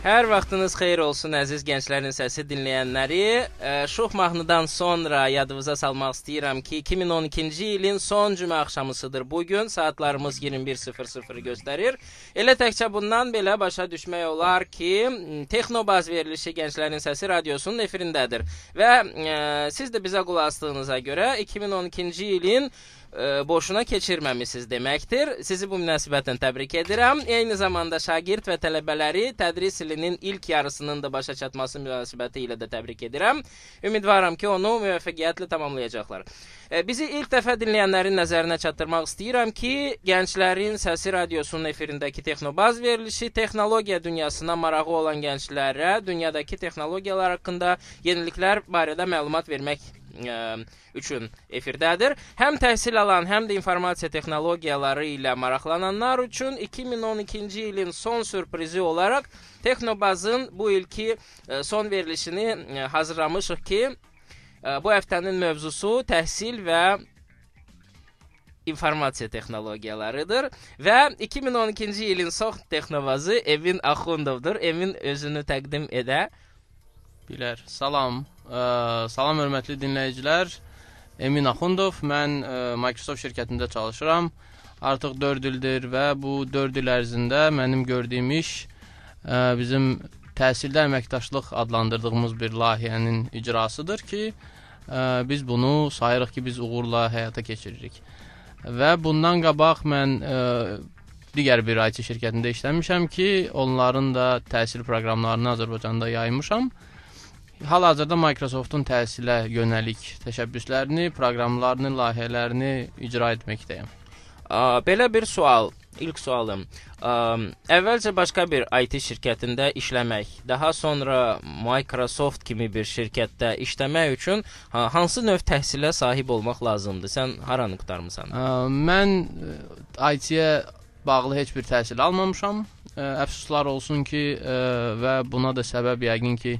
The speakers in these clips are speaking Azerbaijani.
Hər vaxtınız xeyir olsun əziz gənclərin səsi dinləyənləri. Şux mahnıdan sonra yadınıza salmaq istəyirəm ki, 2012-ci ilin son cümə axşamısıdır bu gün. Saatlarımız 21:00 göstərir. Elə təkcə bundan belə başa düşmək olar ki, Texnobaz verilişi Gənclərin Səsi radiosunun efirindədir. Və e, siz də bizə qulaq asdığınıza görə 2012-ci ilin ə, boşuna keçirməmisiniz deməkdir. Sizi bu münasibətlə təbrik edirəm. Eyni zamanda şagird və tələbələri tədris ilinin ilk yarısının da başa çatması münasibəti ilə də təbrik edirəm. Ümidvaram ki, onu müvəffəqiyyətlə tamamlayacaqlar. Ə, bizi ilk dəfə dinləyənlərin nəzərinə çatdırmaq istəyirəm ki, Gənclərin Səsi radiosunun efirindəki Texnobaz verilişi texnologiya dünyasına marağı olan gənclərə dünyadakı texnologiyalar haqqında yeniliklər barədə məlumat vermək ə, üçün efirdədir. Həm təhsil alan, həm də informasiya texnologiyaları ilə maraqlananlar üçün 2012-ci ilin son sürprizi olaraq Texnobazın bu ilki ə, son verilişini ə, hazırlamışıq ki, ə, bu həftənin mövzusu təhsil və informasiya texnologiyalarıdır və 2012-ci ilin son texnovazı Emin Axundovdur. Emin özünü təqdim edə. Bilər. Salam. Ə, salam hörmətli dinləyicilər. Emin Axundov. Mən ə, Microsoft şirkətində çalışıram. Artıq 4 ildir və bu 4 il ərzində mənim gördüyüm iş ə, bizim təhsildə əməkdaşlıq adlandırdığımız bir layihənin icrasıdır ki, ə, biz bunu sayırıq ki, biz uğurla həyata keçiririk. Və bundan qabaq mən ə, digər bir IT şirkətində işləmişəm ki, onların da təhsil proqramlarını Azərbaycanda yaymışam. Hal-hazırda Microsoftun təhsilə yönəlik təşəbbüslərini, proqramlarını, layihələrini icra etməkdəyəm. Aa, belə bir sual, ilk sualım. Aa, əvvəlcə başqa bir IT şirkətində işləmək, daha sonra Microsoft kimi bir şirkətdə işləmək üçün ha, hansı növ təhsilə sahib olmaq lazımdır? Sən haranı qurtarmısan? Ə, mən ə, IT-yə bağlı heç bir təhsil almamışam. Ə, əfsuslar olsun ki, ə, və buna da səbəb yəqin ki,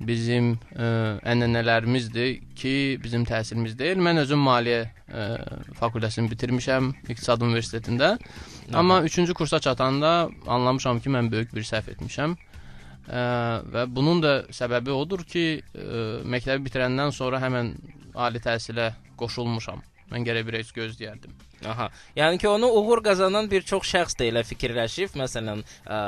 bizim ə, ənənələrimizdir ki, bizim təhsilimiz deyil. Mən özüm maliyyə ə, fakültəsini bitirmişəm İqtisad Universitetində. Amma 3-cü kursa çatanda anlamışam ki, mən böyük bir səhv etmişəm. Ə, və bunun da səbəbi odur ki, ə, məktəbi bitirəndən sonra həmən ali təhsilə qoşulmuşam. Mən gərək bir heç gözləyərdim. Aha. Yəni ki, onu uğur qazanan bir çox şəxs də elə fikirləşib. Məsələn, ə,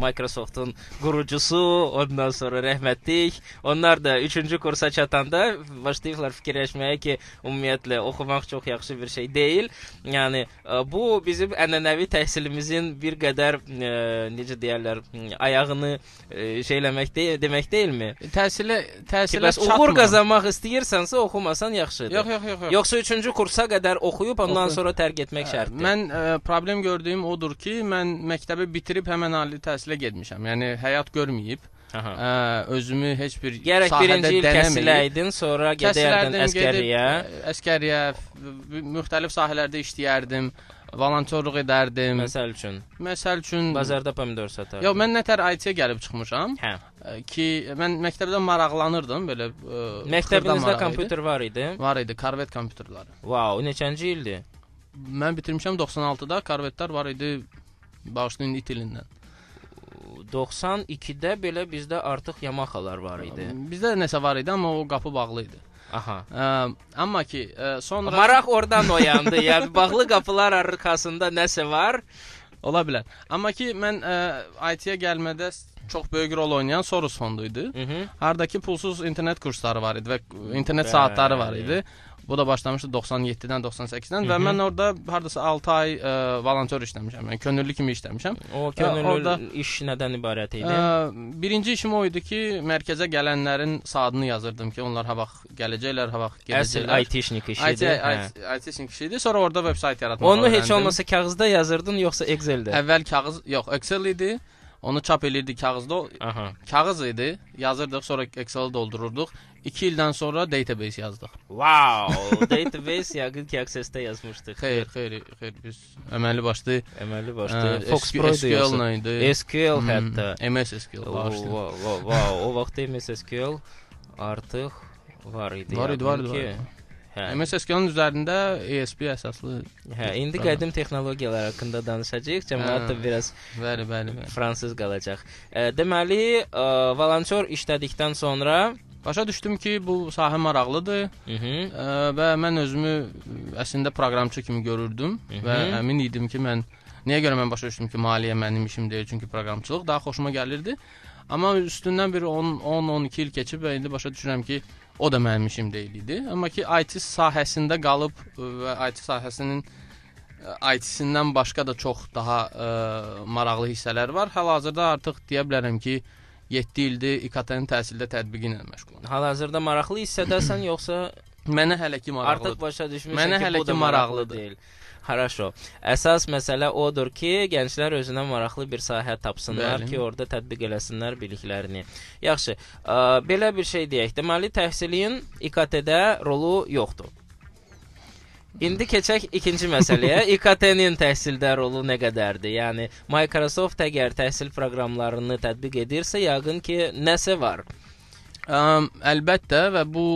Microsoftun qurucusu, ondan sonra rəhmətlik, onlar da 3-cü kursa çatanda başlayıblar fikirləşməyə ki, ümumiyyətlə oxumaq çox yaxşı bir şey deyil. Yəni ə, bu bizim ənənəvi təhsilimizin bir qədər ə, necə deyirlər, ayağını ə, şeyləmək deyil, demək deyilmi? Təhsilə təhsilə Bəs uğur qazanmaq istəyirsənsə oxumasan yaxşıdır. Yox, yox, yox, yox. Yoxsa 3-cü kursa qədər oxuyub ondan Oxu. sonra tərk etmək şərtdir. Mən ə, problem gördüyüm odur ki, mən məktəbi bitirib həmən ali təhsilə getmişəm. Yəni həyat görməyib. Aha. Ə, özümü heç bir Gərək sahədə birinci il təhsiləydin, sonra gedərdin əskəriyə. əskəriyə, müxtəlif sahələrdə işləyərdim, volontyorluq edərdim. Məsəl üçün Məsəl üçün bazarda pomidor satardın. Yox, mən nətər IT-yə gəlib çıxmışam Hə. Ki, mən məktəbdə maraqlanırdım belə ə, xırda Məktəbinizdə kompüter var idi? var idi, Corvette kompüterləri. Vau, neçənci ildir? Mən bitirmişəm 96-da, Corvette-lər var idi bağışlayın it ilindən. 92-də belə bizdə artıq Yamahalar var idi. Bizdə nəsə var idi, amma o qapı bağlı idi. Aha. Ə, amma ki, ə, sonra Maraq oradan oyandı. yəni bağlı qapılar arxasında nəsə var? ola bilər. Amma ki, mən ə, IT-yə gəlmədə çox böyük rol oynayan Soros fondu idi. Mhm. Hardakı pulsuz internet kursları var idi və internet Bəli. saatları var idi. Bu da başlamışdı 97-dən 98-dən və mən orada hardasa 6 ay ə, volontyor işləmişəm. Yəni könüllü kimi işləmişəm. O könüllü orada- iş nədən ibarət idi? Ə, birinci işim o idi ki, mərkəzə gələnlərin saatını yazırdım ki, onlar ha vaxt gələcəklər, ha vaxt Əsl gedəcəklər. IT-şnik IT, işidir. hə. IT, IT işi idi. Sonra orada veb-sayt yaratmağı Onu heç öyrəndim. olmasa kağızda yazırdın yoxsa Excel-də? əvvəl kağız, yox, Excel idi. Onu çap elirdik kağızda. o- Aha. Kağız idi. Yazırdıq, sonra Excel-i doldururduq. 2 ildən sonra database yazdıq. Wow, database yəqin ki Access-də yazmışdıq. Xeyr, xeyr, xeyr biz əməli başlı Əməli ə, başda Fox Pro SQL nə idi? SQL Hmm, hətta. MS SQL. Wow, wow, wow, o vaxt MS SQL artıq var idi. Var idi, var idi. Hə. MS SQL-ın üzərində ESP əsaslı. Hə, indi Proqram. qədim texnologiyalar haqqında danışacağıq. Də Hə. biraz Bəli, bəli, bəli. fransız qalacaq. E, deməli, e, volontyor işlədikdən sonra Başa düşdüm ki, bu sahə maraqlıdır Mhm. ə, və mən özümü əslində proqramçı kimi görürdüm Mhm. və əmin idim ki, mən Nəyə görə mən başa düşdüm ki, maliyyə mənim işim deyil, çünki proqramçılıq daha xoşuma gəlirdi. Amma üstündən bir 10 10-12 il keçib və indi başa düşürəm ki, o da mənim işim deyil idi. Amma ki IT sahəsində qalıb və IT sahəsinin ə, IT-sindən başqa da çox daha ə, maraqlı hissələr var. Hal-hazırda artıq deyə bilərəm ki, 7 ildir İKT-nin təhsildə tətbiqi ilə məşğulam. Hal-hazırda maraqlı hissədəsən yoxsa Mənə hələ ki maraqlıdır. artıq başa düşmüsən ki, bu da maraqlı deyil. Haraşo. Əsas məsələ odur ki, gənclər özünə maraqlı bir sahə tapsınlar Bəli. ki, orada tətbiq eləsinlər biliklərini. Yaxşı, ə, belə bir şey deyək. Deməli, təhsilin İKT-də rolu yoxdur. İndi keçək ikinci məsələyə. İKT-nin təhsildə rolu nə qədərdir? Yəni Microsoft əgər təhsil proqramlarını tətbiq edirsə, yəqin ki, nəsə var. Əm, əlbəttə və bu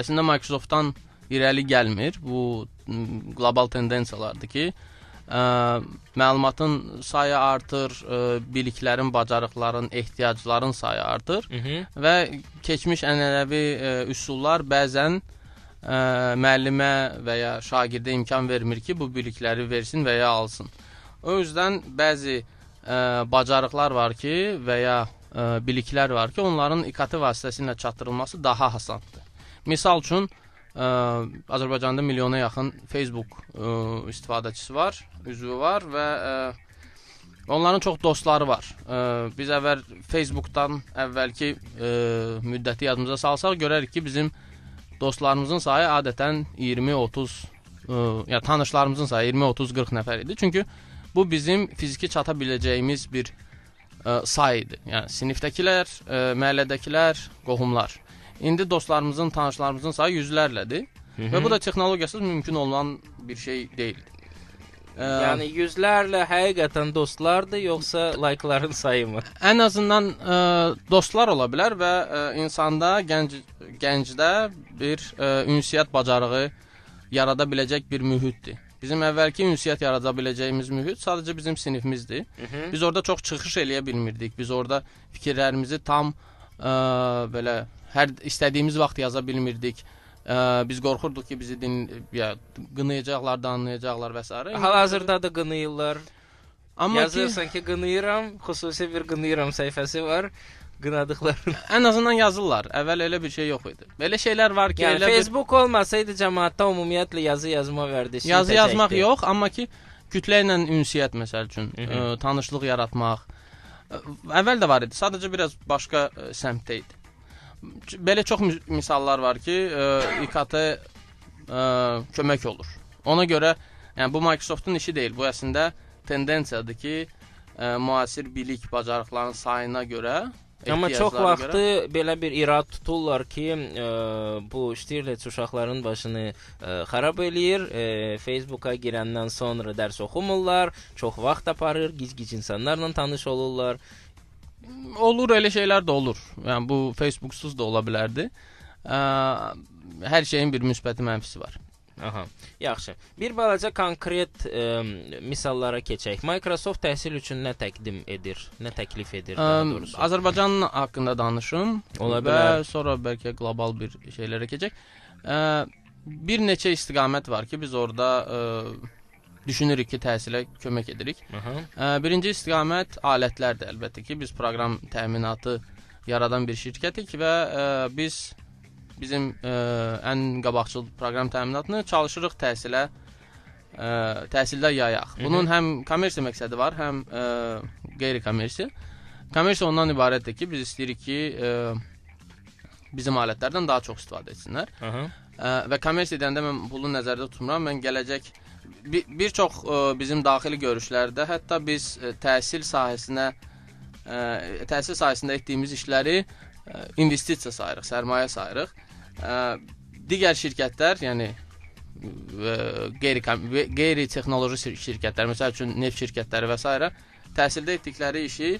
əslində Microsoftdan irəli gəlmir. Bu qlobal tendensiyalardır ki, ə, məlumatın sayı artır, ə, biliklərin, bacarıqların, ehtiyacların sayı artır Mhm. və keçmiş ənənəvi ə, üsullar bəzən ə, müəllimə və ya şagirdə imkan vermir ki, bu bilikləri versin və ya alsın. O yüzdən bəzi ə, bacarıqlar var ki və ya ə, biliklər var ki, onların İKT vasitəsilə çatdırılması daha asandır. Misal üçün ə, Azərbaycanda milyona yaxın Facebook ə, istifadəçisi var, üzvü var və ə, onların çox dostları var. Ə, biz əvvəl Facebookdan əvvəlki ə, müddəti yadımıza salsaq görərik ki, bizim dostlarımızın sayı adətən 20-30 ə, ya tanışlarımızın sayı 20-30-40 nəfər idi. Çünki bu bizim fiziki çata biləcəyimiz bir ə, say idi. Yəni sinifdəkilər, ə, məhəllədəkilər, qohumlar. İndi dostlarımızın, tanışlarımızın sayı yüzlərlədir və bu da texnologiyasız mümkün olan bir şey deyil. Ə, Yəni yüzlərlə həqiqətən dostlardır, yoxsa laykların sayımı? ən azından ə, dostlar ola bilər və ə, insanda gənc gəncdə bir ə, ünsiyyət bacarığı yarada biləcək bir mühitdir. Bizim əvvəlki ünsiyyət yarada biləcəyimiz mühit sadəcə bizim sinifimizdir. Mhm. Biz orada çox çıxış eləyə bilmirdik. Biz orada fikirlərimizi tam ə, belə hər istədiyimiz vaxt yaza bilmirdik. Ə, biz qorxurduq ki, bizi din ya qınayacaqlar, danlayacaqlar və s. Hal-hazırda da qınayırlar. Amma ki, Yazırsan ki, qınayıram, xüsusi bir qınayıram səhifəsi var. Qınadıqlarını. ən azından yazırlar. Əvvəl elə bir şey yox idi. Belə şeylər var ki, Yəni elə bir Facebook olmasaydı cəmaətdə ümumiyyətlə yazı yazma vərdişi yazı yazmaq yox, amma ki kütlə ilə ünsiyyət məsəl üçün, Mhm. ə, tanışlıq yaratmaq ə, əvvəl də var idi. Sadəcə biraz başqa ə, səmtdə idi. Belə çox mis- misallar var ki, ə, İKT ə, kömək olur. Ona görə, yəni bu Microsoftun işi deyil. Bu əslində tendensiyadır ki, ə, müasir bilik bacarıqlarının sayına görə Amma çox vaxtı görə- belə bir irad tuturlar ki, ə, bu Stirlets uşaqların başını ə, xarab eləyir. Ə, Facebooka girəndən sonra dərs oxumurlar, çox vaxt aparır, gic-gic insanlarla tanış olurlar. Olur elə şeylər də olur. Yəni bu Facebooksuz da ola bilərdi. Ə, hər şeyin bir müsbəti mənfisi var. Aha. Yaxşı. Bir balaca konkret ə, misallara keçək. Microsoft təhsil üçün nə təqdim edir, nə təklif edir daha Ə, doğrusu? Azərbaycan haqqında danışım Ola və bilər. sonra bəlkə qlobal bir şeylərə keçək. Ə, bir neçə istiqamət var ki, biz orada ə, düşünürük ki, təhsilə kömək edirik. Aha. Birinci istiqamət alətlərdir əlbəttə ki, biz proqram təminatı yaradan bir şirkətik və ə, biz bizim ə, ən qabaqcıl proqram təminatını çalışırıq təhsilə ə, təhsildə yayaq. Bunun həm kommersiya məqsədi var, həm qeyri-kommersiya. Kommersiya ondan ibarətdir ki, biz istəyirik ki, ə, bizim alətlərdən daha çox istifadə etsinlər. Aha. Ə, və kommersiya edəndə mən pulu nəzərdə tutmuram. Mən gələcək bir, çox ə, bizim daxili görüşlərdə hətta biz ə, təhsil sahəsinə ə, təhsil sahəsində etdiyimiz işləri investisiya sayırıq, sərmayə sayırıq. Digər şirkətlər, yəni qeyri qeyri texnoloji şir- şirkətlər, məsəl üçün neft şirkətləri və s. təhsildə etdikləri işi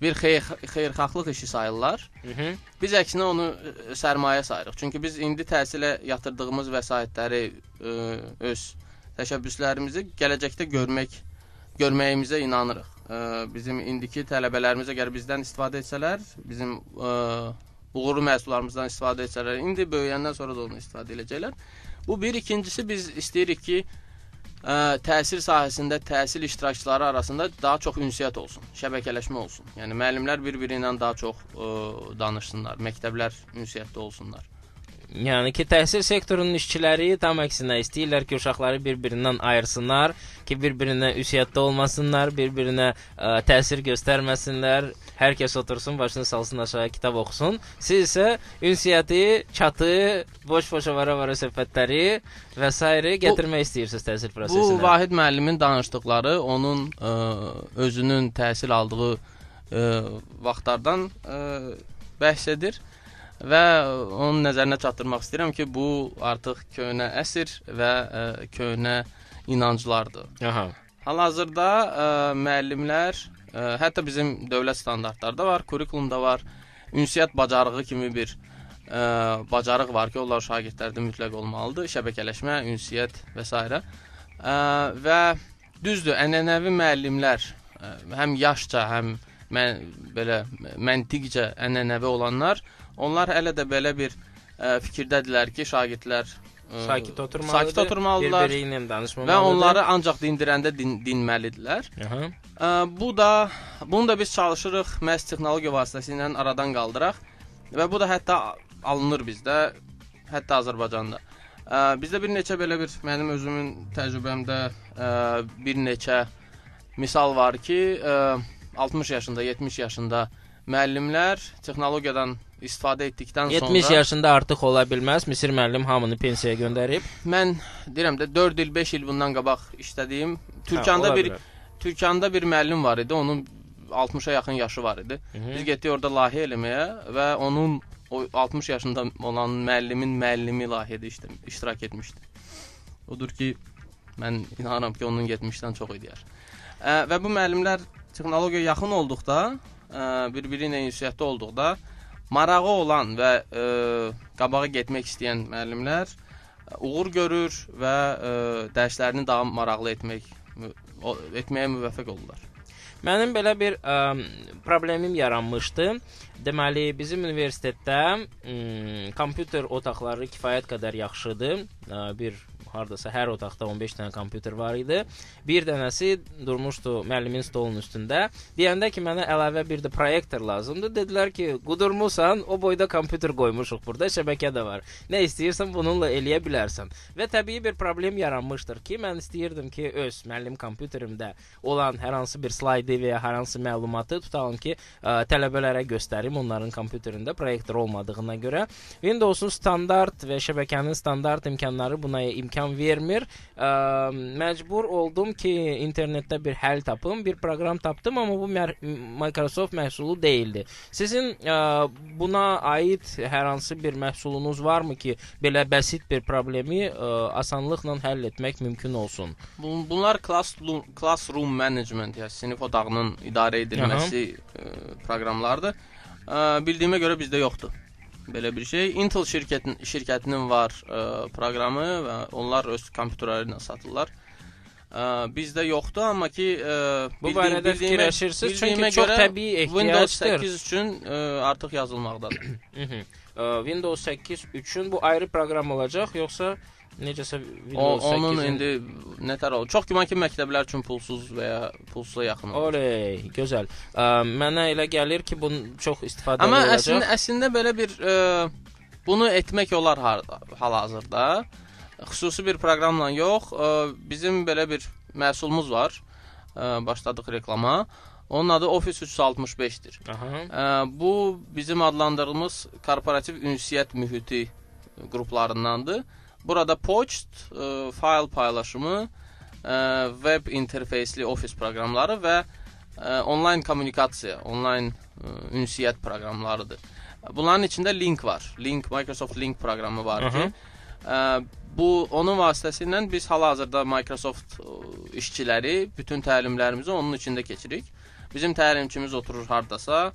bir xeyir xeyirxahlıq işi sayırlar. Hı -hı. Biz əksinə onu sərmayə sayırıq. Çünki biz indi təhsilə yatırdığımız vəsaitləri ə, öz təşəbbüslərimizi gələcəkdə görmək görməyimizə inanırıq. Ə, bizim indiki tələbələrimiz əgər bizdən istifadə etsələr, bizim ə, uğurlu məhsullarımızdan istifadə etsələr, indi böyüyəndən sonra da onu istifadə edəcəklər. Bu bir, ikincisi biz istəyirik ki, ə, təhsil sahəsində təhsil iştirakçıları arasında daha çox ünsiyyət olsun, şəbəkələşmə olsun. Yəni müəllimlər bir-biri ilə daha çox ə, danışsınlar, məktəblər ünsiyyətdə olsunlar. Yəni ki, təhsil sektorunun işçiləri tam əksinə istəyirlər ki, uşaqları bir-birindən ayırsınlar, ki, bir-birinə ünsiyyətdə olmasınlar, bir-birinə ə, təsir göstərməsinlər. Hər kəs otursun, başını salsın aşağı, kitab oxusun. Siz isə ünsiyyəti, çatı, boş-boş avara-avara söhbətləri və s. gətirmək istəyirsiniz təhsil prosesinə. Bu Vahid müəllimin danışdıqları onun ə, özünün təhsil aldığı ə, vaxtlardan ə, bəhs edir və onun nəzərinə çatdırmaq istəyirəm ki, bu artıq köhnə əsr və ə, köhnə inanclardır. Aha. Hal-hazırda ə, müəllimlər, ə, hətta bizim dövlət standartlarında var, kurikulumda var, ünsiyyət bacarığı kimi bir ə, bacarıq var ki, onlar şagirdlərdə mütləq olmalıdır. Şəbəkələşmə, ünsiyyət və s. Ə, və düzdür, ənənəvi müəllimlər ə, həm yaşca, həm mən belə məntiqcə ənənəvi olanlar, onlar hələ də belə bir ə, fikirdədirlər ki, şagirdlər ə, sakit oturmalıdır. sakit oturmalıdırlar Bir-biri ilə danışmamalıdır. və onları ancaq dindirəndə din, dinməlidirlər. Aha. Ə, bu da bunu da biz çalışırıq məhz texnologiya vasitəsilə aradan qaldıraq və bu da hətta alınır bizdə, hətta Azərbaycanda. Ə, bizdə bir neçə belə bir mənim özümün təcrübəmdə ə, bir neçə misal var ki, ə, 60 yaşında, 70 yaşında müəllimlər texnologiyadan istifadə etdikdən 70 sonra yaşında artıq ola bilməz. Misir müəllim hamını pensiyaya göndərib. mən deyirəm də 4 il, 5 il bundan qabaq işlədiyim Türkanda ola bir bilər. Türkanda bir müəllim var idi. Onun 60-a yaxın yaşı var idi. Hı -hı. Biz getdik orada layihə eləməyə və onun o 60 yaşında olan müəllimin müəllimi layihədə işlə, iştirak etmişdi. Odur ki, mən inanıram ki, onun 70-dən çox idi yaş. Ə, və bu müəllimlər texnologiya yaxın olduqda, bir-biri ilə ünsiyyətdə olduqda marağı olan və ə, qabağa getmək istəyən müəllimlər ə, uğur görür və ə, dərslərini daha maraqlı etmək o- etməyə müvəffəq olurlar. Mənim belə bir ə, problemim yaranmışdı. Deməli, bizim universitetdə m, kompüter otaqları kifayət qədər yaxşıdır. Ə, bir hardasa hər otaqda 15 dənə kompüter var idi. Bir dənəsi durmuşdu müəllimin stolunun üstündə. Deyəndə ki, mənə əlavə bir də proyektor lazımdır. Dedilər ki, qudurmusan, o boyda kompüter qoymuşuq burada, şəbəkə də var. Nə istəyirsən bununla eləyə bilərsən. Və təbii bir problem yaranmışdır ki, mən istəyirdim ki, öz müəllim kompüterimdə olan hər hansı bir slaydı və ya hər hansı məlumatı tutalım ki, ə, tələbələrə göstərim onların kompüterində proyektor olmadığına görə. Windows-un standart və şəbəkənin standart imkanları buna imkan vermir. Ə, məcbur oldum ki, internetdə bir həll tapım, bir proqram tapdım, amma bu Microsoft məhsulu deyildi. Sizin ə, buna aid hər hansı bir məhsulunuz varmı ki, belə bəsit bir problemi ə, asanlıqla həll etmək mümkün olsun? Bu- Bunlar classroom, classroom management, yəni sinif otağının idarə edilməsi ə, proqramlardır. Ə, bildiyimə görə bizdə yoxdur. Belə bir şey. Intel şirkətin şirkətinin var ə, proqramı və onlar öz kompüterləri ilə satırlar. Ə, bizdə yoxdur, amma ki ə, Bu bildiyim- barədə fikirləşirsiniz, çünki çox təbii Windows ehtiyacdır. 8 üçün ə, artıq yazılmaqdadır. Ə, Windows 8 üçün bu ayrı proqram olacaq, yoxsa necəsə 8 onun indi nətər olur? Çox güman ki, məktəblər üçün pulsuz və ya pulsuza yaxın olur. Oley, gözəl. Ə, mənə elə gəlir ki, bunun çox istifadəli Amma olacaq. əslində əslində belə bir ə, bunu etmək olar hal-hazırda. Xüsusi bir proqramla yox, ə, bizim belə bir məhsulumuz var. Ə, başladıq reklama. Onun adı Office 365-dir. Aha. Bu bizim adlandırdığımız korporativ ünsiyyət mühiti qruplarındandır. Burada poçt, ə, fayl paylaşımı, ə, web interfeysli ofis proqramları və ə, onlayn kommunikasiya, onlayn ə, ünsiyyət proqramlarıdır. Bunların içində Link var. Link Microsoft Link proqramı var ki, ə, bu onun vasitəsilə biz hal-hazırda Microsoft ə, işçiləri bütün təlimlərimizi onun içində keçirik. Bizim təlimçimiz oturur hardasa,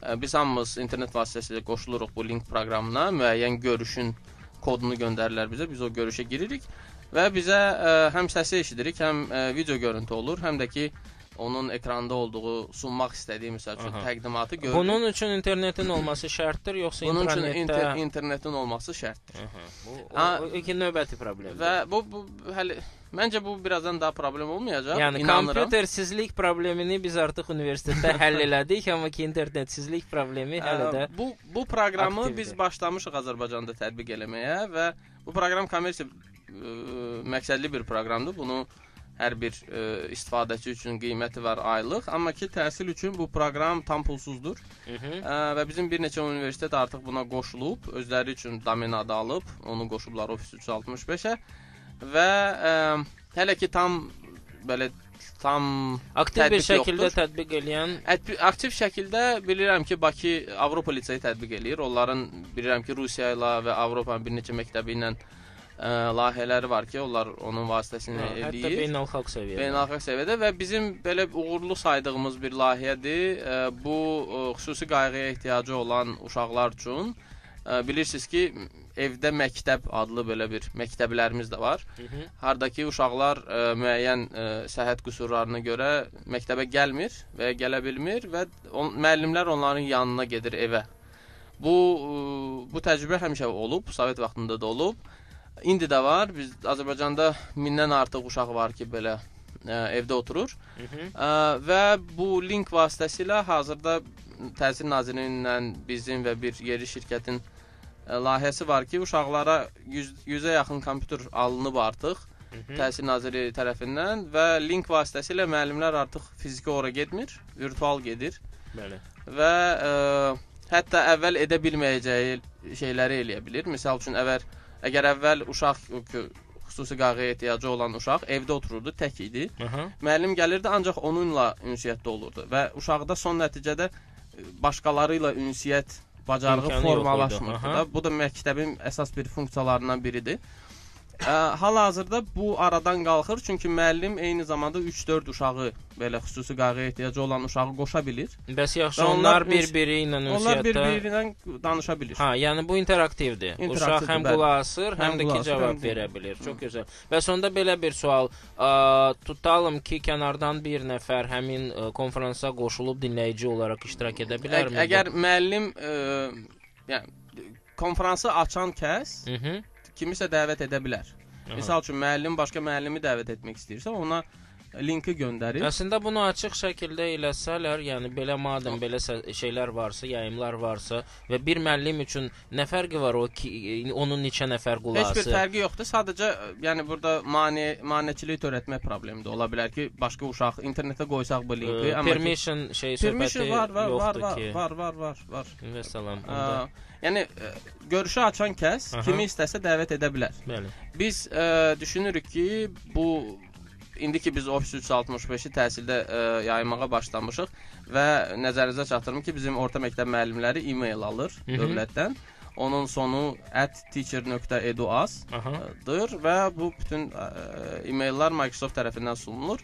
ə, biz hamımız internet vasitəsilə qoşuluruq bu link proqramına, müəyyən görüşün kodunu göndərirlər bizə, biz o görüşə giririk və bizə ə, həm səsi eşidirik, həm ə, video görüntü olur, həm də ki onun ekranda olduğu sunmaq istədiyi məsəl üçün Aha. təqdimatı görürük. Bunun üçün internetin olması şərtdir, yoxsa Bunun üçün internetdə inter internetin olması şərtdir. Aha, Bu Ha, o, o, iki növbəti problemdir. Və bu, bu hələ məncə bu birazdan daha problem olmayacaq. Yəni inanıram. kompütersizlik problemini biz artıq universitetdə həll elədik, amma ki internetsizlik problemi hələ də bu bu proqramı aktivdir. biz başlamışıq Azərbaycanda tətbiq eləməyə və bu proqram kommersiya məqsədli bir proqramdır. Bunu hər bir ə, istifadəçi üçün qiyməti var aylıq, amma ki təhsil üçün bu proqram tam pulsuzdur. Mhm. Ə, və bizim bir neçə universitet artıq buna qoşulub, özləri üçün domen adı alıb, onu qoşublar Office 365-ə və ə, hələ ki tam belə tam aktiv bir şəkildə yoxdur. tətbiq eləyən Ət- aktiv şəkildə bilirəm ki, Bakı Avropa liseyi tətbiq eləyir. Onların bilirəm ki, Rusiya ilə və Avropanın bir neçə məktəbi ilə ə, layihələri var ki, onlar onun vasitəsilə hə, hətta eləyir. beynəlxalq səviyyədə. Beynəlxalq səviyyədə və bizim belə uğurlu saydığımız bir layihədir. Ə, Bu ə, xüsusi qayğıya ehtiyacı olan uşaqlar üçün ə, bilirsiniz ki, evdə məktəb adlı belə bir məktəblərimiz də var. Mhm. Hardakı uşaqlar ə, müəyyən ə, səhhət qüsurlarına görə məktəbə gəlmir və gələ bilmir və on, müəllimlər onların yanına gedir evə. Bu ə, bu təcrübə həmişə olub, Sovet vaxtında da olub. İndi də var. Biz Azərbaycanda mindən artıq uşaq var ki, belə ə, evdə oturur. Mhm. Ə, və bu link vasitəsilə hazırda Təhsil Nazirliyindən bizim və bir yerli şirkətin layihəsi var ki, uşaqlara 100 100-ə yaxın kompüter alınıb artıq Mhm. Təhsil Nazirliyi tərəfindən və link vasitəsilə müəllimlər artıq fiziki ora getmir, virtual gedir Bəli. və ə, hətta əvvəl edə bilməyəcəyi şeyləri eləyə bilir. Məsəl üçün əgər əgər əvvəl uşaq xüsusi qayğıya ehtiyacı olan uşaq evdə otururdu, tək idi. Aha. Müəllim gəlirdi, ancaq onunla ünsiyyətdə olurdu və uşaqda son nəticədə başqaları ilə ünsiyyət bacarığı formalaşmırdı da. Bu da məktəbin əsas bir funksiyalarından biridir. Ə, Hal-hazırda bu aradan qalxır, çünki müəllim eyni zamanda 3-4 uşağı belə xüsusi qayğıya ehtiyacı olan uşağı qoşa bilir. Bəs yaxşı onlar onlar bir-biri ilə Onlar ünsiyyətdə bir-biri ilə danışa bilir. Ha, yəni bu interaktivdir. Uşaq İnteraktivdir, həm bəli. qulaq asır, həm, Həm də ki cavab həm verə bilir. Çox gözəl. Və sonda belə bir sual, ə, tutalım ki, kənardan bir nəfər həmin ə, konfransa qoşulub dinləyici olaraq iştirak edə bilərmi? əgər müəllim ə, yəni konfransı açan kəs Mhm. Kimisə dəvət edə bilər. Aha. Misal üçün müəllim başqa müəllimi dəvət etmək istəyirsə, ona linki göndərir. Əslində bunu açıq şəkildə eləsələr, yəni belə madəm belə şeylər varsa, yayımlar varsa və bir müəllim üçün nə fərqi var o ki, onun neçə nəfər Heç qulaq bir fərqi yoxdur. Sadəcə yəni burada mane maneçilik törətmə problemi də ola bilər ki, başqa uşaq internetə qoysaq bu linki, Ə, amma ki, permission şey permission söhbəti var, var, var, yoxdur var, ki. var, var, var, var. Və salam. Ə, Onda. Yəni ə, görüşü açan kəs Aha. kimi istəsə dəvət edə bilər. Bəli. Biz ə, düşünürük ki, bu indi ki biz Office 365-i təhsildə ə, yaymağa başlamışıq və nəzərinizə çatdırım ki, bizim orta məktəb müəllimləri e-mail alır Mhm. dövlətdən. Onun sonu @teacher.edu.az-dır və bu bütün e-maillər Microsoft tərəfindən sunulur.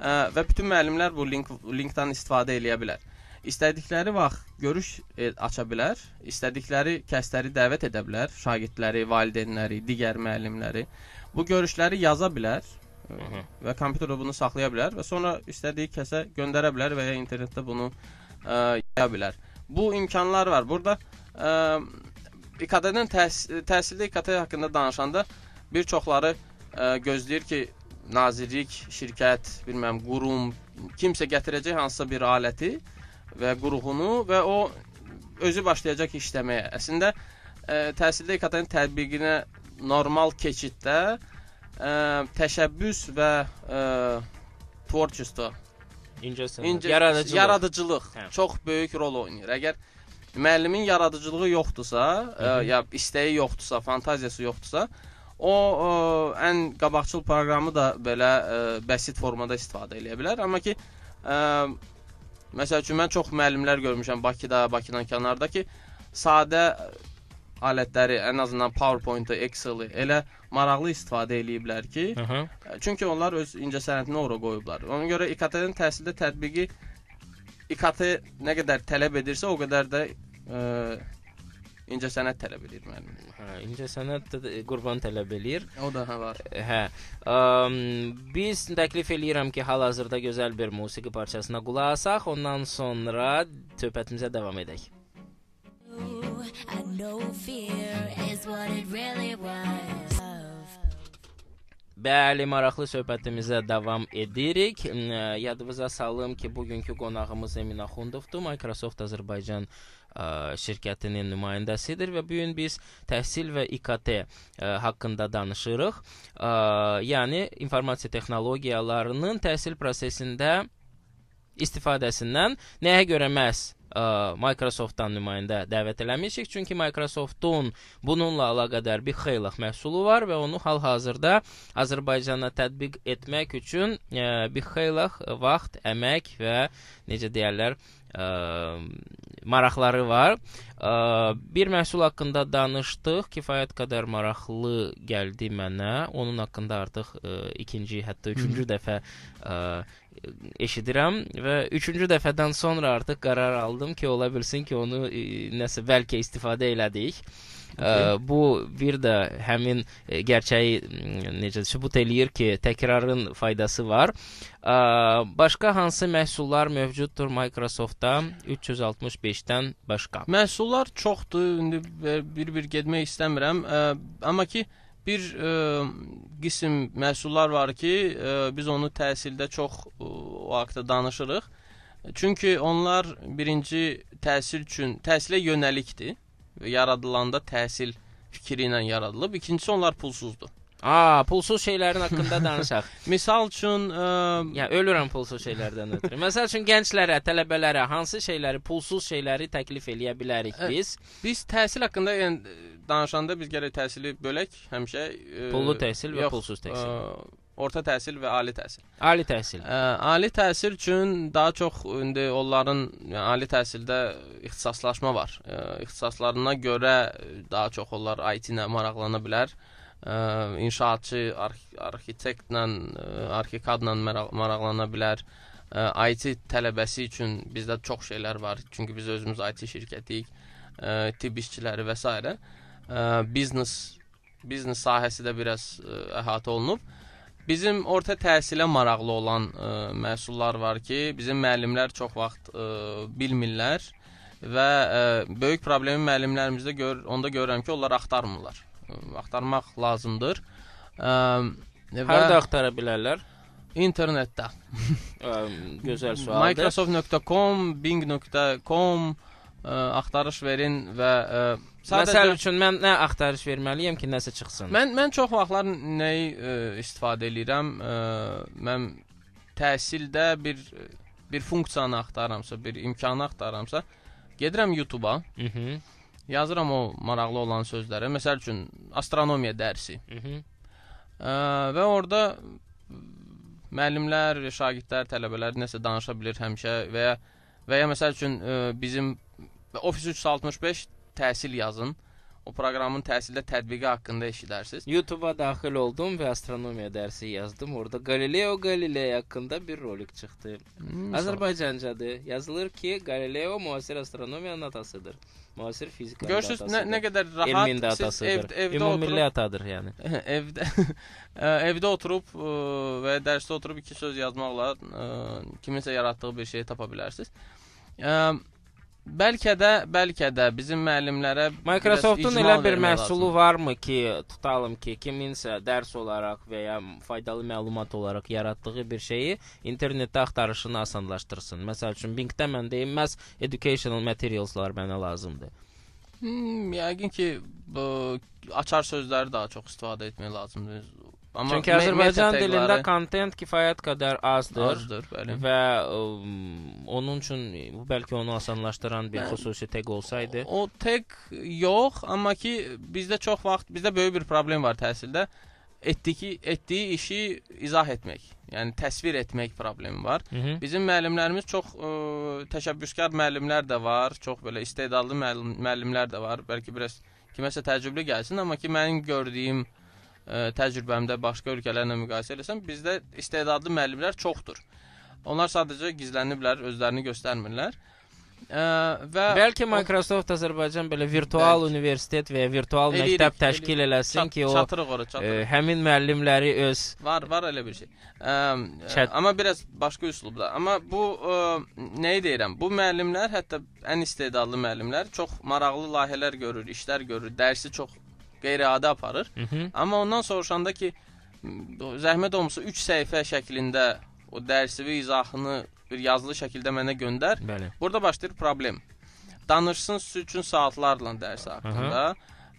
Ə, və bütün müəllimlər bu link linkdən istifadə eləyə bilər. İstədikləri vaxt görüş e, aça bilər, istədikləri kəsləri dəvət edə bilər, şagirdləri, valideynləri, digər müəllimləri. Bu görüşləri yaza bilər ə, Aha. və kompüterdə bunu saxlaya bilər və sonra istədiyi kəsə göndərə bilər və ya internetdə bunu ə, yaya bilər. Bu imkanlar var. Burada ə, İKT-dən təhs təhsildə İKT haqqında danışanda bir çoxları ə, gözləyir ki, nazirlik, şirkət, bilməm, qurum kimsə gətirəcək hansısa bir aləti və qurğunu və o özü başlayacaq işləməyə. Əslində ə, təhsildə İKT-nin tətbiqinə normal keçiddə ə, təşəbbüs və ə, tворчество, İncəsənət. incə Yaradıcılıq. yaradıcılıq Hə. çox böyük rol oynayır. Əgər müəllimin yaradıcılığı yoxdursa, ə, hı. ya istəyi yoxdursa, fantaziyası yoxdursa, o ə, ən qabaqcıl proqramı da belə ə, bəsit formada istifadə edə bilər. Amma ki, ə, məsəl üçün mən çox müəllimlər görmüşəm Bakıda, Bakıdan kənarda ki, sadə alətləri, ən azından PowerPoint-ı, Excel-i elə maraqlı istifadə eləyiblər ki, Aha. Çünki onlar öz incəsənətini ora qoyublar. Ona görə İKT-nin təhsildə tətbiqi İKT nə qədər tələb edirsə, o qədər də ə, incəsənət tələb edir müəllim. Hə, incəsənət də qurban tələb eləyir. O da hə var. Hə. Əm, biz təklif eləyirəm ki, hal-hazırda gözəl bir musiqi parçasına qulaq asaq, ondan sonra söhbətimizə davam edək. I know fear is what it really was. Bəli, maraqlı söhbətimizə davam edirik. Ə, Yadınıza salım ki, bugünkü qonağımız Emin Axundovdur, Microsoft Azərbaycan ə, şirkətinin nümayəndəsidir və bu gün biz təhsil və İKT ə, haqqında danışırıq. Ə, yəni informasiya texnologiyalarının təhsil prosesində istifadəsindən nəyə görə məhz ə, Microsoft-dan nümayəndə dəvət eləmişik. Çünki Microsoft-un bununla əlaqədar bir xeyli məhsulu var və onu hal-hazırda Azərbaycana tətbiq etmək üçün ə, bir xeyli vaxt, əmək və necə deyirlər, ə, maraqları var. Ə, bir məhsul haqqında danışdıq, kifayət qədər maraqlı gəldi mənə. Onun haqqında artıq ə, ikinci, hətta üçüncü dəfə ə, eşidirəm və üçüncü dəfədən sonra artıq qərar aldım ki, ola bilsin ki, onu ə, nəsə bəlkə istifadə elədik. Ə, bu bir də həmin ə, gerçəyi necə sübut eləyir ki, təkrarın faydası var. Başqa hansı məhsullar mövcuddur Microsoftda 365-dən başqa? Məhsullar çoxdur. İndi bir-bir getmək istəmirəm. Amma ki bir ə, qism məhsullar var ki, ə, biz onu təhsildə çox ə, o haqqda danışırıq. Çünki onlar birinci təhsil üçün təhsilə yönəlikdir. Yaradılanda təhsil fikri ilə yaradılıb. İkincisi onlar pulsuzdur. A, pulsuz şeylərin haqqında danışaq. Misal üçün ə, ya ölürəm pulsuz şeylərdən ötürü. Məsəl üçün gənclərə, tələbələrə hansı şeyləri, pulsuz şeyləri təklif eləyə bilərik Ə, biz? biz təhsil haqqında yəni danışanda biz gərək təhsili bölək həmişə ə, Pullu təhsil və yox, pulsuz təhsil. ə, orta təhsil və ali təhsil. Ali təhsil. Ə, ali təhsil üçün daha çox indi onların yəni, ali təhsildə ixtisaslaşma var. Ə, ixtisaslarına görə daha çox onlar IT ilə maraqlana bilər. Ə, inşaatçı, arx arxitektlə, ə, arxikadla maraq maraqlana bilər. Ə, IT tələbəsi üçün bizdə çox şeylər var. Çünki biz özümüz IT şirkətiyik. Ə, tibb işçiləri və s. Ə, biznes biznes sahəsi də biraz ə, əhatə olunub. Bizim orta təhsilə maraqlı olan ə, məhsullar var ki, bizim müəllimlər çox vaxt ə, bilmirlər və ə, böyük problemi müəllimlərimizdə gör, onda görürəm ki, onlar axtarmırlar. Ə, axtarmaq lazımdır. Ə, və Harda axtara bilərlər? internetdə Ə, gözəl sualdır. microsoft.com, bing.com axtarış verin və ə, Məsəl üçün mən nə axtarış verməliyəm ki, nəsə çıxsın? Mən mən çox vaxtlar nəyi ə, istifadə edirəm? Ə, mən təhsildə bir bir funksiyanı axtarıramsa, bir imkanı axtarıramsa, gedirəm YouTube-a, Mhm. yazıram o maraqlı olan sözləri. Məsəl üçün astronomiya dərsi. Mhm. Ə, və orada müəllimlər, şagirdlər, tələbələr nəsə danışa bilər həmişə və ya və ya məsəl üçün ə, bizim Office 365 təhsil yazın. O proqramın təhsildə tətbiqi haqqında eşidərsiniz. YouTube-a daxil oldum və astronomiya dərsi yazdım. Orada Galileo Galilei haqqında bir rolik çıxdı. Hmm, Azərbaycancadır. Yazılır ki, Galileo müasir astronomiyanın atasıdır. Müasir fizikanın da Görürsüz nə, nə qədər Elmin rahat də siz atasıdır. ev, evdə Ümumilli oturub atadır yəni. evdə ə, evdə oturub ə, və ya dərsdə oturub iki söz yazmaqla ə, kiminsə yaratdığı bir şeyi tapa bilərsiniz. Ə, bəlkə də bəlkə də bizim müəllimlərə Microsoftun elə bir məhsulu lazımdır. varmı ki, tutalım ki, kiminsə dərs olaraq və ya faydalı məlumat olaraq yaratdığı bir şeyi internetdə axtarışını asanlaşdırsın. Məsəl üçün Bing-də mən deyim, məhz educational materialslar mənə lazımdır. Hmm, yəqin ki, bu açar sözləri daha çox istifadə etmək lazımdır. Amma Çünki Azərbaycan dilində kontent kifayət qədər azdır. azdır, bəli. Və ə, onun üçün bəlkə onu asanlaşdıran bir Mən- xüsusi tag olsaydı. O tek yox, amma ki bizdə çox vaxt bizdə böyük bir problem var təhsildə. Etdiyi etdiyi işi izah etmək, yəni təsvir etmək problemi var. Hı -hı. Bizim müəllimlərimiz çox ə, təşəbbüskar müəllimlər də var, çox belə istedadlı müəllim, müəllimlər də var. Bəlkə biraz kiməsə təəccüblü gəlsin, amma ki mənim gördüyüm ə, təcrübəmdə başqa ölkələrlə müqayisə etsəm, bizdə istedadlı müəllimlər çoxdur. Onlar sadəcə gizləniblər, özlərini göstərmirlər. Ə, və Bəlkə Microsoft Azərbaycan belə virtual Bəlkə. universitet və ya virtual Eləyirik, məktəb təşkil eləsin çat, ki, o çatırıq ora, e, çatırıq. həmin müəllimləri öz Var, var elə bir şey. Ə, Çət- amma biraz başqa üslubda. Amma bu ə, nəyi deyirəm? Bu müəllimlər, hətta ən istedadlı müəllimlər çox maraqlı layihələr görür, işlər görür, dərsi çox qeyri-adi aparır. Hı -hı. Amma ondan soruşanda ki, zəhmət olmasa 3 səhifə şəklində o dərsi və izahını bir yazılı şəkildə mənə göndər. Bəli. Burada başlayır problem. Danışsın siz üçün saatlarla dərs haqqında.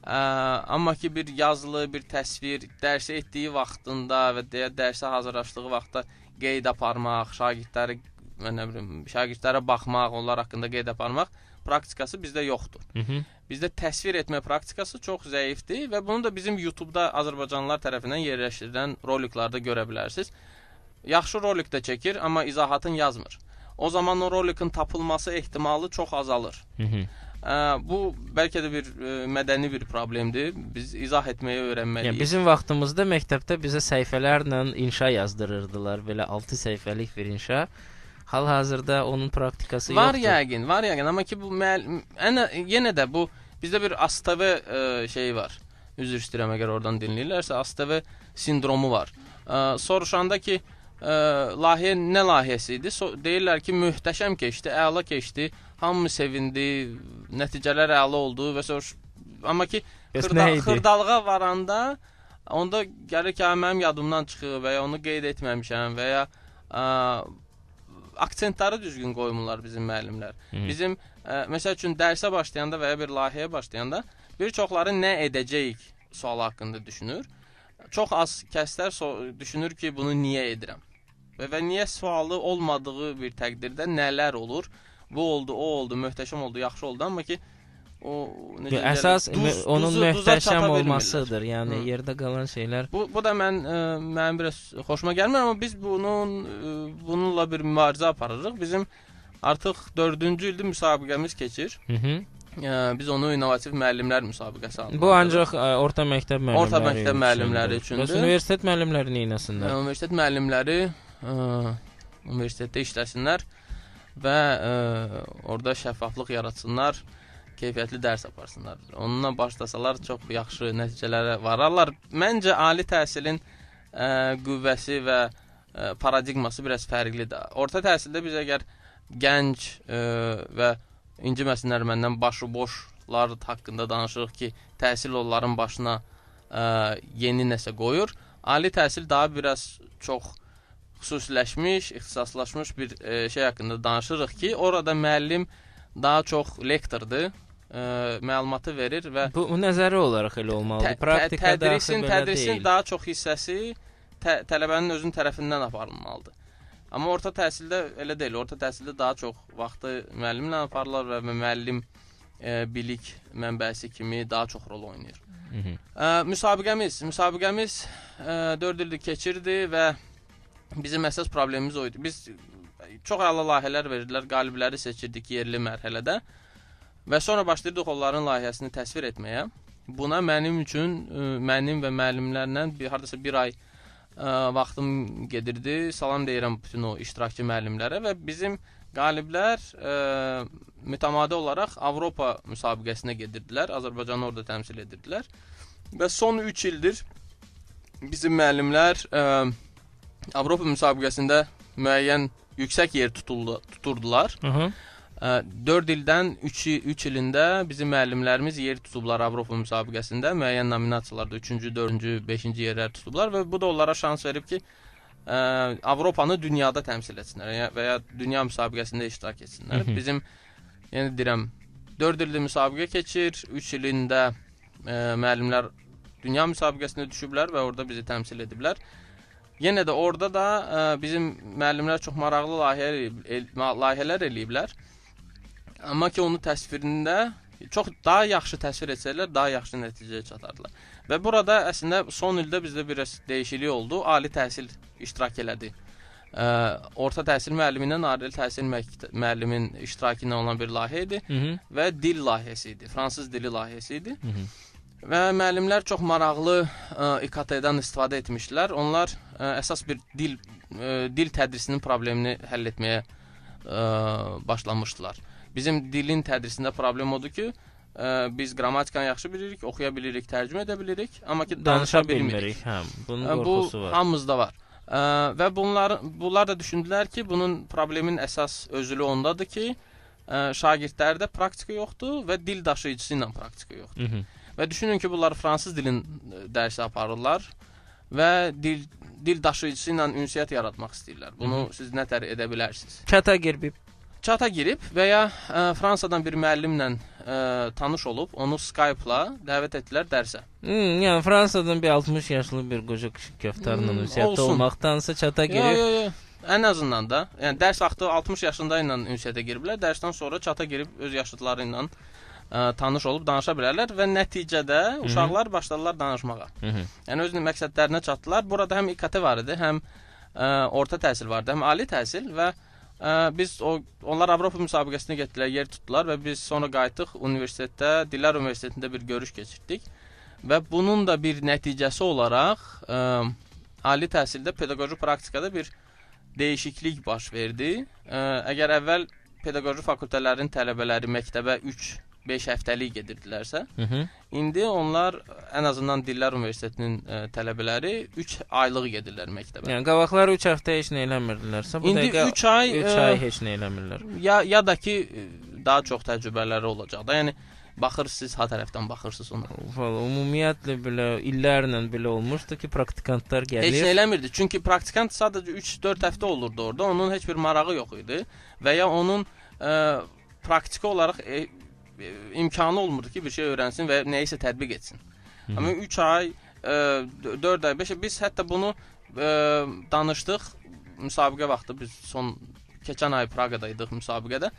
Ə, amma ki bir yazılı, bir təsvir, dərsə etdiyi vaxtında və deyə dərsə hazırlaşdığı vaxtda qeyd aparmaq, şagirdləri nə bilim, şagirdlərə baxmaq, onlar haqqında qeyd aparmaq praktikası bizdə yoxdur. Hı -hı. Bizdə təsvir etmə praktikası çox zəifdir və bunu da bizim YouTube-da Azərbaycanlılar tərəfindən yerləşdirilən roliklarda görə bilərsiniz. Yaxşı rolik də çəkir, amma izahatını yazmır. O zaman o rolikin tapılması ehtimalı çox azalır. Hı -hı. Ə, bu bəlkə də bir ə, mədəni bir problemdir. Biz izah etməyi öyrənməliyik. Yəni bizim vaxtımızda məktəbdə bizə səhifələrlə inşa yazdırırdılar, belə 6 səhifəlik bir inşa. Hal-hazırda onun praktikası var yoxdur. yəqin, var yəqin, amma ki bu ən yenə də bu bizdə bir ASTV ə, şeyi var. Üzr istəyirəm əgər oradan dinləyirlərsə, ASTV sindromu var. Ə, soruşanda ki, ə, layihə nə layihəsi idi? So deyirlər ki, möhtəşəm keçdi, əla keçdi, hamı sevindi, nəticələr əla oldu və soruş amma ki xırda, xırdalığa varanda onda gəlir ki, mənim yadımdan çıxıb və ya onu qeyd etməmişəm və ya ə, aksentləri düzgün qoymurlar bizim müəllimlər. Hı. Bizim ə, məsəl üçün dərsə başlayanda və ya bir layihəyə başlayanda bir çoxları nə edəcəyik sualı haqqında düşünür. Çox az kəslər so düşünür ki, bunu niyə edirəm? Və, və niyə sualı olmadığı bir təqdirdə nələr olur? Bu oldu, o oldu, möhtəşəm oldu, yaxşı oldu, amma ki o necə Əsas duz- onun duzu- möhtəşəm çata bilmirlər. olmasıdır. Yəni Hı. yerdə qalan şeylər. Bu bu da mən ə, mənim biraz xoşuma gəlmir, amma biz bunun ə, bununla bir mübarizə aparırıq. Bizim artıq 4-cü ildir müsabiqəmiz keçir. Hı -hı. Ə, biz onu innovativ müəllimlər müsabiqəsi adlandırırıq. Bu ancaq ə, orta məktəb müəllimləri. Orta məktəb müəllimləri üçündür. Bəs universitet müəllimləri nə Ə, etsinlər? universitet müəllimləri ə, universitetdə işləsinlər və ə, orada şəffaflıq yaratsınlar, keyfiyyətli dərs aparsınlar. Onunla başlasalar çox yaxşı nəticələrə vararlar. Məncə ali təhsilin ə, qüvvəsi və ə, paradigması biraz fərqlidir. Orta təhsildə biz əgər gənc ə, və inciməsinlər məndən başıboşlar haqqında danışırıq ki, təhsil onların başına ə, yeni nəsə qoyur. Ali təhsil daha biraz çox xüsusiləşmiş, ixtisaslaşmış bir e, şey haqqında danışırıq ki, orada müəllim daha çox lektordur, e, məlumatı verir və Bu, bu nəzəri olaraq elə olmalıdır. Praktikada tədrisin, tədrisin deyil. daha çox hissəsi tə tələbənin özünün tərəfindən aparılmalıdır. Amma orta təhsildə elə deyil. Orta təhsildə daha çox vaxtı müəllimlə aparırlar və müəllim e, bilik mənbəsi kimi daha çox rol oynayır. Hı -hı. Ə, müsabiqəmiz, müsabiqəmiz ə, 4 ildir keçirdi və bizim əsas problemimiz o idi. Biz çox əla layihələr verdilər, qalibləri seçirdik yerli mərhələdə və sonra başlayırdıq onların layihəsini təsvir etməyə. Buna mənim üçün ə, mənim və müəllimlərlə bir hardasa 1 ay ə, vaxtım gedirdi. Salam deyirəm bütün o iştirakçı müəllimlərə və bizim qaliblər ə, mütəmadi olaraq Avropa müsabiqəsinə gedirdilər. Azərbaycanı orada təmsil edirdilər. Və son 3 ildir bizim müəllimlər ə, Avropa müsabiqəsində müəyyən yüksək yer tutuldu, tuturdular. Hı -hı. 4 ildən 3 3 ilində bizim müəllimlərimiz yer tutublar Avropa müsabiqəsində, müəyyən nominasiyalarda 3-cü, 4-cü, 5-ci yerlər tutublar və bu da onlara şans verib ki, ə, Avropanı dünyada təmsil etsinlər və ya dünya müsabiqəsində iştirak etsinlər. Hı hı. Bizim yəni deyirəm 4 ildir müsabiqə keçir, 3 ilində ə, müəllimlər dünya müsabiqəsinə düşüblər və orada bizi təmsil ediblər. Yenə də orada da ə, bizim müəllimlər çox maraqlı layihələr el, layihələr eləyiblər. Amma ki onu təsvirində çox daha yaxşı təsvir etsələr, daha yaxşı nəticəyə çatardılar. Və burada əslində son ildə bizdə biraz dəyişiklik oldu. Ali təhsil iştirak elədi. Ə, orta təhsil müəllimi ilə ali təhsil müəllimin iştirakı ilə olan bir layihə idi Hı -hı. və dil layihəsi idi. Fransız dili layihəsi idi. Hı -hı. Və müəllimlər çox maraqlı İKT-dən istifadə etmişdilər. Onlar ə, əsas bir dil ə, dil tədrisinin problemini həll etməyə ə, başlamışdılar. Bizim dilin tədrisində problem odur ki, ə, biz qrammatikanı yaxşı bilirik, oxuya bilirik, tərcümə edə bilirik, amma ki danışa, Danışa bilmirik. bilmirik. Hə, bunun Ə, Bu qorxusu var. hamımızda var. Ə, və bunlar bunlar da düşündülər ki, bunun problemin əsas özülü ondadır ki, ə, şagirdlərdə praktika yoxdur və dil daşıyıcısı ilə praktika yoxdur. Mhm. Və düşünün ki, bunlar fransız dilin dərsi aparırlar və dil dil daşıyıcısı ilə ünsiyyət yaratmaq istəyirlər. Bunu siz nə tər edə bilərsiniz? Çata girib Çata girib və ya ə, Fransadan bir müəllimlə ə, tanış olub, onu Skype-la dəvət etdilər dərsə. Hmm, yəni Fransadan bir 60 yaşlı bir qoca kəftarla Hmm, ünsiyyətdə olmaqdansa çata Yo, girib yo, yo. Ən azından da, yəni dərs vaxtı 60 yaşında ilə ünsiyyətə giriblər, dərsdən sonra çata girib öz yaşıdları ilə ə, tanış olub danışa bilərlər və nəticədə uşaqlar başladılar danışmağa. Hı -hı. Yəni öz məqsədlərinə çatdılar. Burada həm İKT var idi, həm ə, orta təhsil vardı, həm ali təhsil və ə, biz o onlar Avropa müsabiqəsinə getdilər, yer tutdular və biz sonra qayıtdıq universitetdə, Dillər Universitetində bir görüş keçirdik. Və bunun da bir nəticəsi olaraq ə, ali təhsildə pedaqoji praktikada bir dəyişiklik baş verdi. Ə, əgər əvvəl pedaqoji fakültələrin tələbələri məktəbə 3-5 həftəlik gedirdilərsə, Hı -hı. İndi onlar ən azından Dillər Universitetinin ə, tələbələri 3 aylıq gedirlər məktəbə. Yəni qabaqlar 3 həftə heç nə eləmirdilərsə, bu İndi dəqiqə 3 ay 3 ə, ay heç nə eləmirlər. ya ya da ki ə, daha çox təcrübələri olacaq da. Yəni baxırsınız ha tərəfdən baxırsınız ona. Valla ümumiyyətlə belə illərlə belə olmuşdu ki, praktikantlar Heç nə gəlir. eləmirdi. Çünki praktikant sadəcə 3-4 həftə olurdu orada. Onun heç bir marağı yox idi və ya onun ə, praktiki olaraq e, e, imkanı olmurdu ki, bir şey öyrənsin və nəyisə tətbiq etsin. Hı -hı. Amma 3 ay, ə, 4 ay, 5 ay biz hətta bunu ə, danışdıq müsabiqə vaxtı biz son keçən ay Praqada idik müsabiqədə.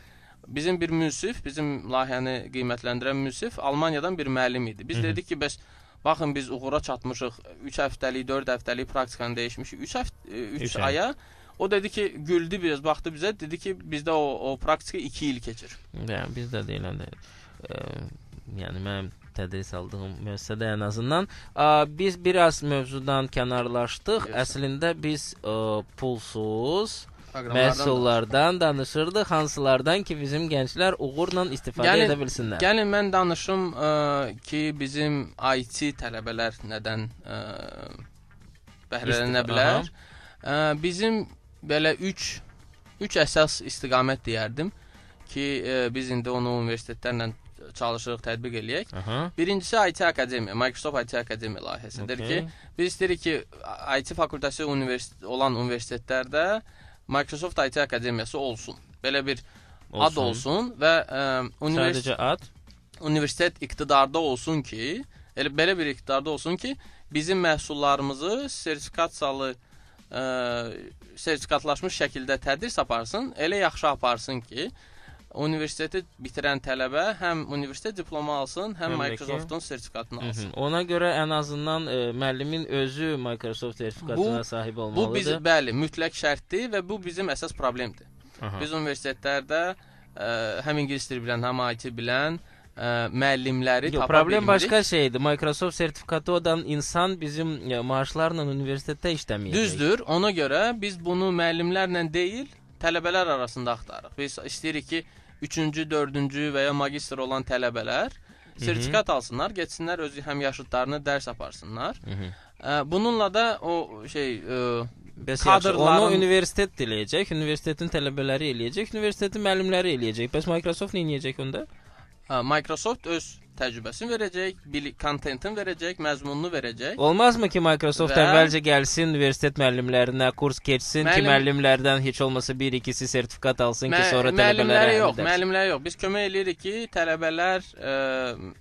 Bizim bir münsif, bizim layihəni qiymətləndirən münsif Almaniyadan bir müəllim idi. Biz Hı -hı. dedik ki, bəs baxın biz uğura çatmışıq. 3 həftəlik, 4 həftəlik praktikanı dəyişmişik. 3 həftə 3 Üç ay. O dedi ki, güldü biraz, baxdı bizə, dedi ki, bizdə o o praktika 2 il keçir. Yəni bizdə də elədir. Ə, yəni mənim tədris aldığım müəssisədə ən azından ə, biz biraz mövzudan kənarlaşdıq. Yes. Əslində biz ə, pulsuz məhsullardan danışırdıq, hansılardan ki, bizim gənclər uğurla istifadə Yəni- edə bilsinlər. Gəlin mən danışım ə, ki, bizim IT tələbələr nədən bəhrələnə bilər. Ə, bizim belə 3 3 əsas istiqamət deyərdim ki, ə, biz indi onu universitetlərlə çalışırıq, tətbiq eləyək. Aha. Birincisi IT Akademiya, Microsoft IT Akademiya layihəsidir okey. ki, biz istəyirik ki, IT fakültəsi universitet olan universitetlərdə Microsoft IT Akademiyası olsun. Belə bir ad olsun və ə, universitet Sadəcə ad. universitet iqtidarda olsun ki, elə belə bir iqtidarda olsun ki, bizim məhsullarımızı sertifikasiyalı ə, sertifikatlaşmış şəkildə tədris aparsın, elə yaxşı aparsın ki, universiteti bitirən tələbə həm universitet diplomu alsın, həm Həm də ki- Microsoftun sertifikatını Hı -hı. alsın. Ona görə ən azından ə, müəllimin özü Microsoft sertifikatına Bu- sahib Bu olmalıdır. bizim bəli, mütləq şərtdir və bu bizim əsas problemdir. Aha. Biz universitetlərdə ə, həm ingilis dili bilən, həm IT bilən ə, müəllimləri Yox, tapa problem bilmirik. başqa şeydir. Microsoft sertifikatı olan insan bizim ya, maaşlarla universitetdə işləməyəcək. Düzdür. Ona görə biz bunu müəllimlərlə deyil, tələbələr arasında axtarırıq. Biz istəyirik ki, 3-cü, 4-cü və ya magistr olan tələbələr sertifikat alsınlar, getsinlər öz həm yaşıdlarını dərs aparsınlar. Hı -hı. Ə, bununla da o şey ə, Bəs Kadrların- onu universitet eləyəcək, universitetin tələbələri eləyəcək, universitetin müəllimləri eləyəcək. Bəs Microsoft nə edəcək onda? Ə, Microsoft öz təcrübəsini verəcək, bili kontentini verəcək, məzmununu verəcək. Olmazmı ki Microsoft Və- əvvəlcə gəlsin universitet müəllimlərinə kurs keçsin ki, Müəllim- müəllimlərdən heç olmasa 1-2-si sertifikat alsın ki, Mə- sonra müəllimləri tələbələrə yox, müəllimləri yox. Biz kömək eləyirik ki, tələbələr ə,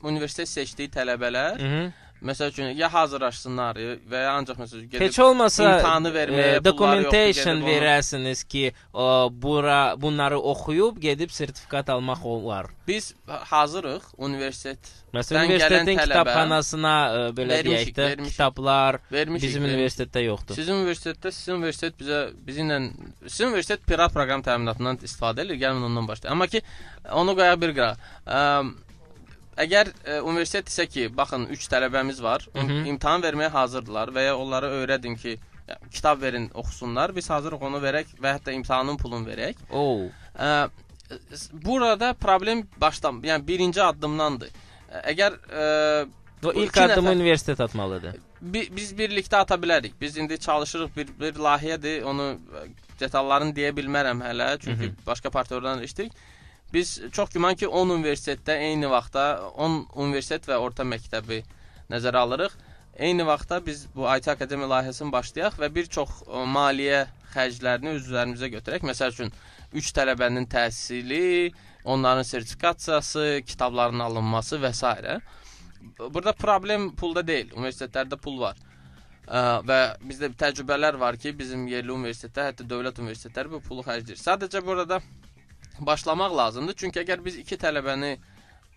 universitet seçdiyi tələbələr Hı -hı. Məsəl üçün ya hazırlaşsınlar və ya ancaq məsəl gedib Heç olmasa imtahanı verməyə e, documentation yoxdur, verəsiniz ki, o, bura bunları oxuyub gedib sertifikat almaq olar. biz hazırıq universitet Məsələn, universitetin tələbə- kitabxanasına e, belə Vermişik, deyək də, vermişik. kitablar vermişik. bizim vermişik. universitetdə yoxdur. Sizin universitetdə sizin universitet bizə bizimlə sizin universitet pirat proqram təminatından istifadə edir. Gəlin ondan başlayaq. Amma ki onu qoyaq bir qıra. Ə, əgər e, universitet desə ki, baxın 3 tələbəmiz var, Hı -hı. imtahan verməyə hazırdılar və ya onlara öyrədin ki, kitab verin, oxusunlar. Biz hazırıq onu verək və hətta imtahanın pulunu verək. Oo. Ə, burada problem başdan, yəni birinci addımdandır. Ə, Əgər ə, O Bu ilk addımı nəfər- universitet atmalıdır. bi, biz birlikdə ata bilərik. Biz indi çalışırıq bir bir layihədir. Onu ə, detallarını deyə bilmərəm hələ, çünki Hı hı. başqa partnyorlarla işləyirik. Biz çox güman ki 10 universitetdə eyni vaxtda 10 universitet və orta məktəbi nəzərə alırıq. Eyni vaxtda biz bu IT Akademiya layihəsini başlayaq və bir çox ə, maliyyə xərclərini öz üzərimizə götürək. Məsəl üçün 3 tələbənin təhsili, onların sertifikasiyası, kitabların alınması və s. Burada problem pulda deyil. Universitetlərdə pul var. Ə, və bizdə təcrübələr var ki, bizim yerli universitetlər, hətta dövlət universitetləri bu pulu xərcləyir. Sadəcə burada başlamaq lazımdır. Çünki əgər biz 2 tələbəni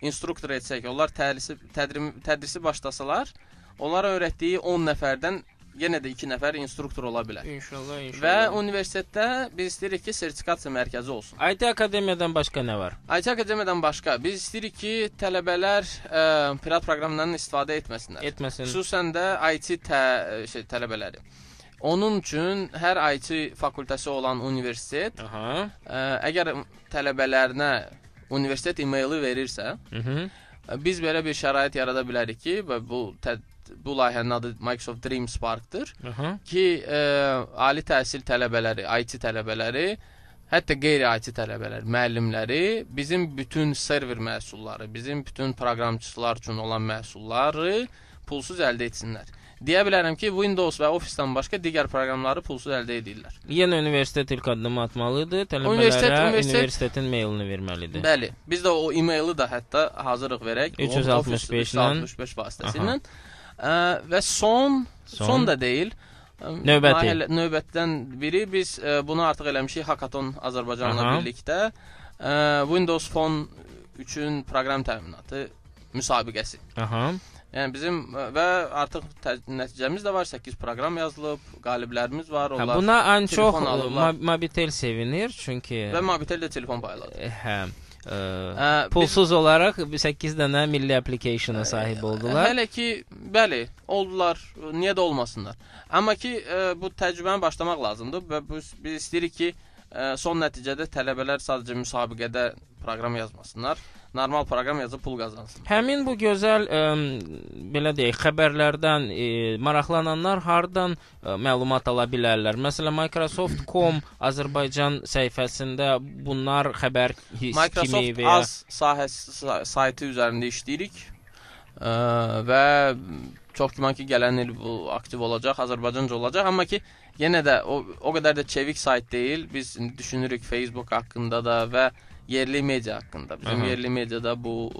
instruktor etsək, onlar tədrisi tədrim, tədrisi başlasalar, onlara öyrətdiyi 10 nəfərdən yenə də 2 nəfər instruktor ola bilər. İnşallah, Və universitetdə biz istəyirik ki, sertifikasiya mərkəzi olsun. IT Akademiyadan başqa nə var? IT Akademiyadan başqa biz istəyirik ki, tələbələr ə, pirat proqramlarından istifadə etməsinlər. Etməsin. Xüsusən də IT tə, şey tələbələri. Onun üçün hər IT fakültəsi olan universitet Aha. ə, əgər tələbələrinə universitet e-maili verirsə, Mhm. ə, biz belə bir şərait yarada bilərik ki, bu bu layihənin adı Microsoft Dream Spark-dır ki, ə, ali təhsil tələbələri, IT tələbələri, hətta qeyri-IT tələbələr, müəllimləri bizim bütün server məhsulları, bizim bütün proqramçılar üçün olan məhsulları pulsuz əldə etsinlər. Deyə bilərəm ki, Windows və Office-dan başqa digər proqramları pulsuz əldə edirlər. Yenə universitet ilk addımı atmalıdır. Tələbələrə Universitet- universitet, universitet- universitetin mailini verməlidir. Bəli, biz də o e-maili də hətta hazırıq verək. 365 ilə. 365 vasitəsilə. Ə, və son, Son? son da deyil. Növbəti. layihələ- Növbətdən biri biz ə, bunu artıq eləmişik Hackathon Azərbaycanla Aha. birlikdə. Ə, Windows Phone üçün proqram təminatı müsabiqəsi. Aha. Yəni bizim ə, və artıq nəticəmiz də var. 8 proqram yazılıb, qaliblərimiz var. Hə, Onlar buna ən çox e, Mobitel sevinir çünki və Mobitel də telefon payladı. e, hə e, Ə, biz- pulsuz olaraq 8 dənə milli application-a sahib oldular. Hələ ki, bəli, oldular. Niyə də olmasınlar? Amma ki, ə, bu təcrübəni başlamaq lazımdır və biz, biz istəyirik ki, ə, son nəticədə tələbələr sadəcə müsabiqədə proqram yazmasınlar. Normal proqram yazıb pul qazansın. Həmin bu gözəl ə, belə deyək, xəbərlərdən ə, maraqlananlar hardan ə, məlumat ala bilərlər? Məsələn, Microsoft.com Azərbaycan səhifəsində bunlar xəbər his kimi Microsoft və ya az sahəsi sa- saytı üzərində işləyirik. Ə, və çox güman ki, gələn il bu aktiv olacaq, Azərbaycanca olacaq, amma ki, yenə də o o qədər də çevik sayt deyil. Biz düşünürük Facebook haqqında da və yerli media haqqında. Bizim Aha. yerli mediada bu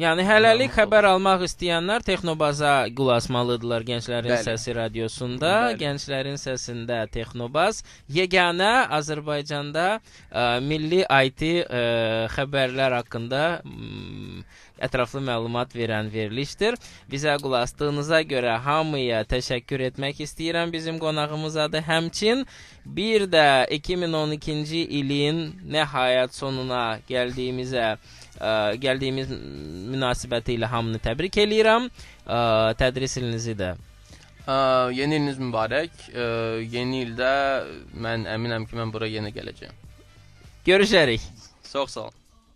Yəni hələlik xəbər almaq istəyənlər Texnobaza qulaq asmalıdırlar Gənclərin Bəli. Səsi radiosunda. Bəli. Gənclərin Səsində Texnobaz yeganə Azərbaycanda ə, milli IT ə, xəbərlər haqqında m, ətraflı məlumat verən verilişdir. Bizə qulaq asdığınıza görə hamıya təşəkkür etmək istəyirəm. Bizim qonağımızadır həmçin bir də 2012-ci ilin nəhayət sonuna gəldiyimizə ə, gəldiyimiz münasibəti ilə hamını təbrik eləyirəm. Ə, tədris ilinizi də ə, yeni iliniz mübarək. Ə, yeni ildə mən əminəm ki, mən bura yenə gələcəyəm. görüşərik. Çox sağ olun.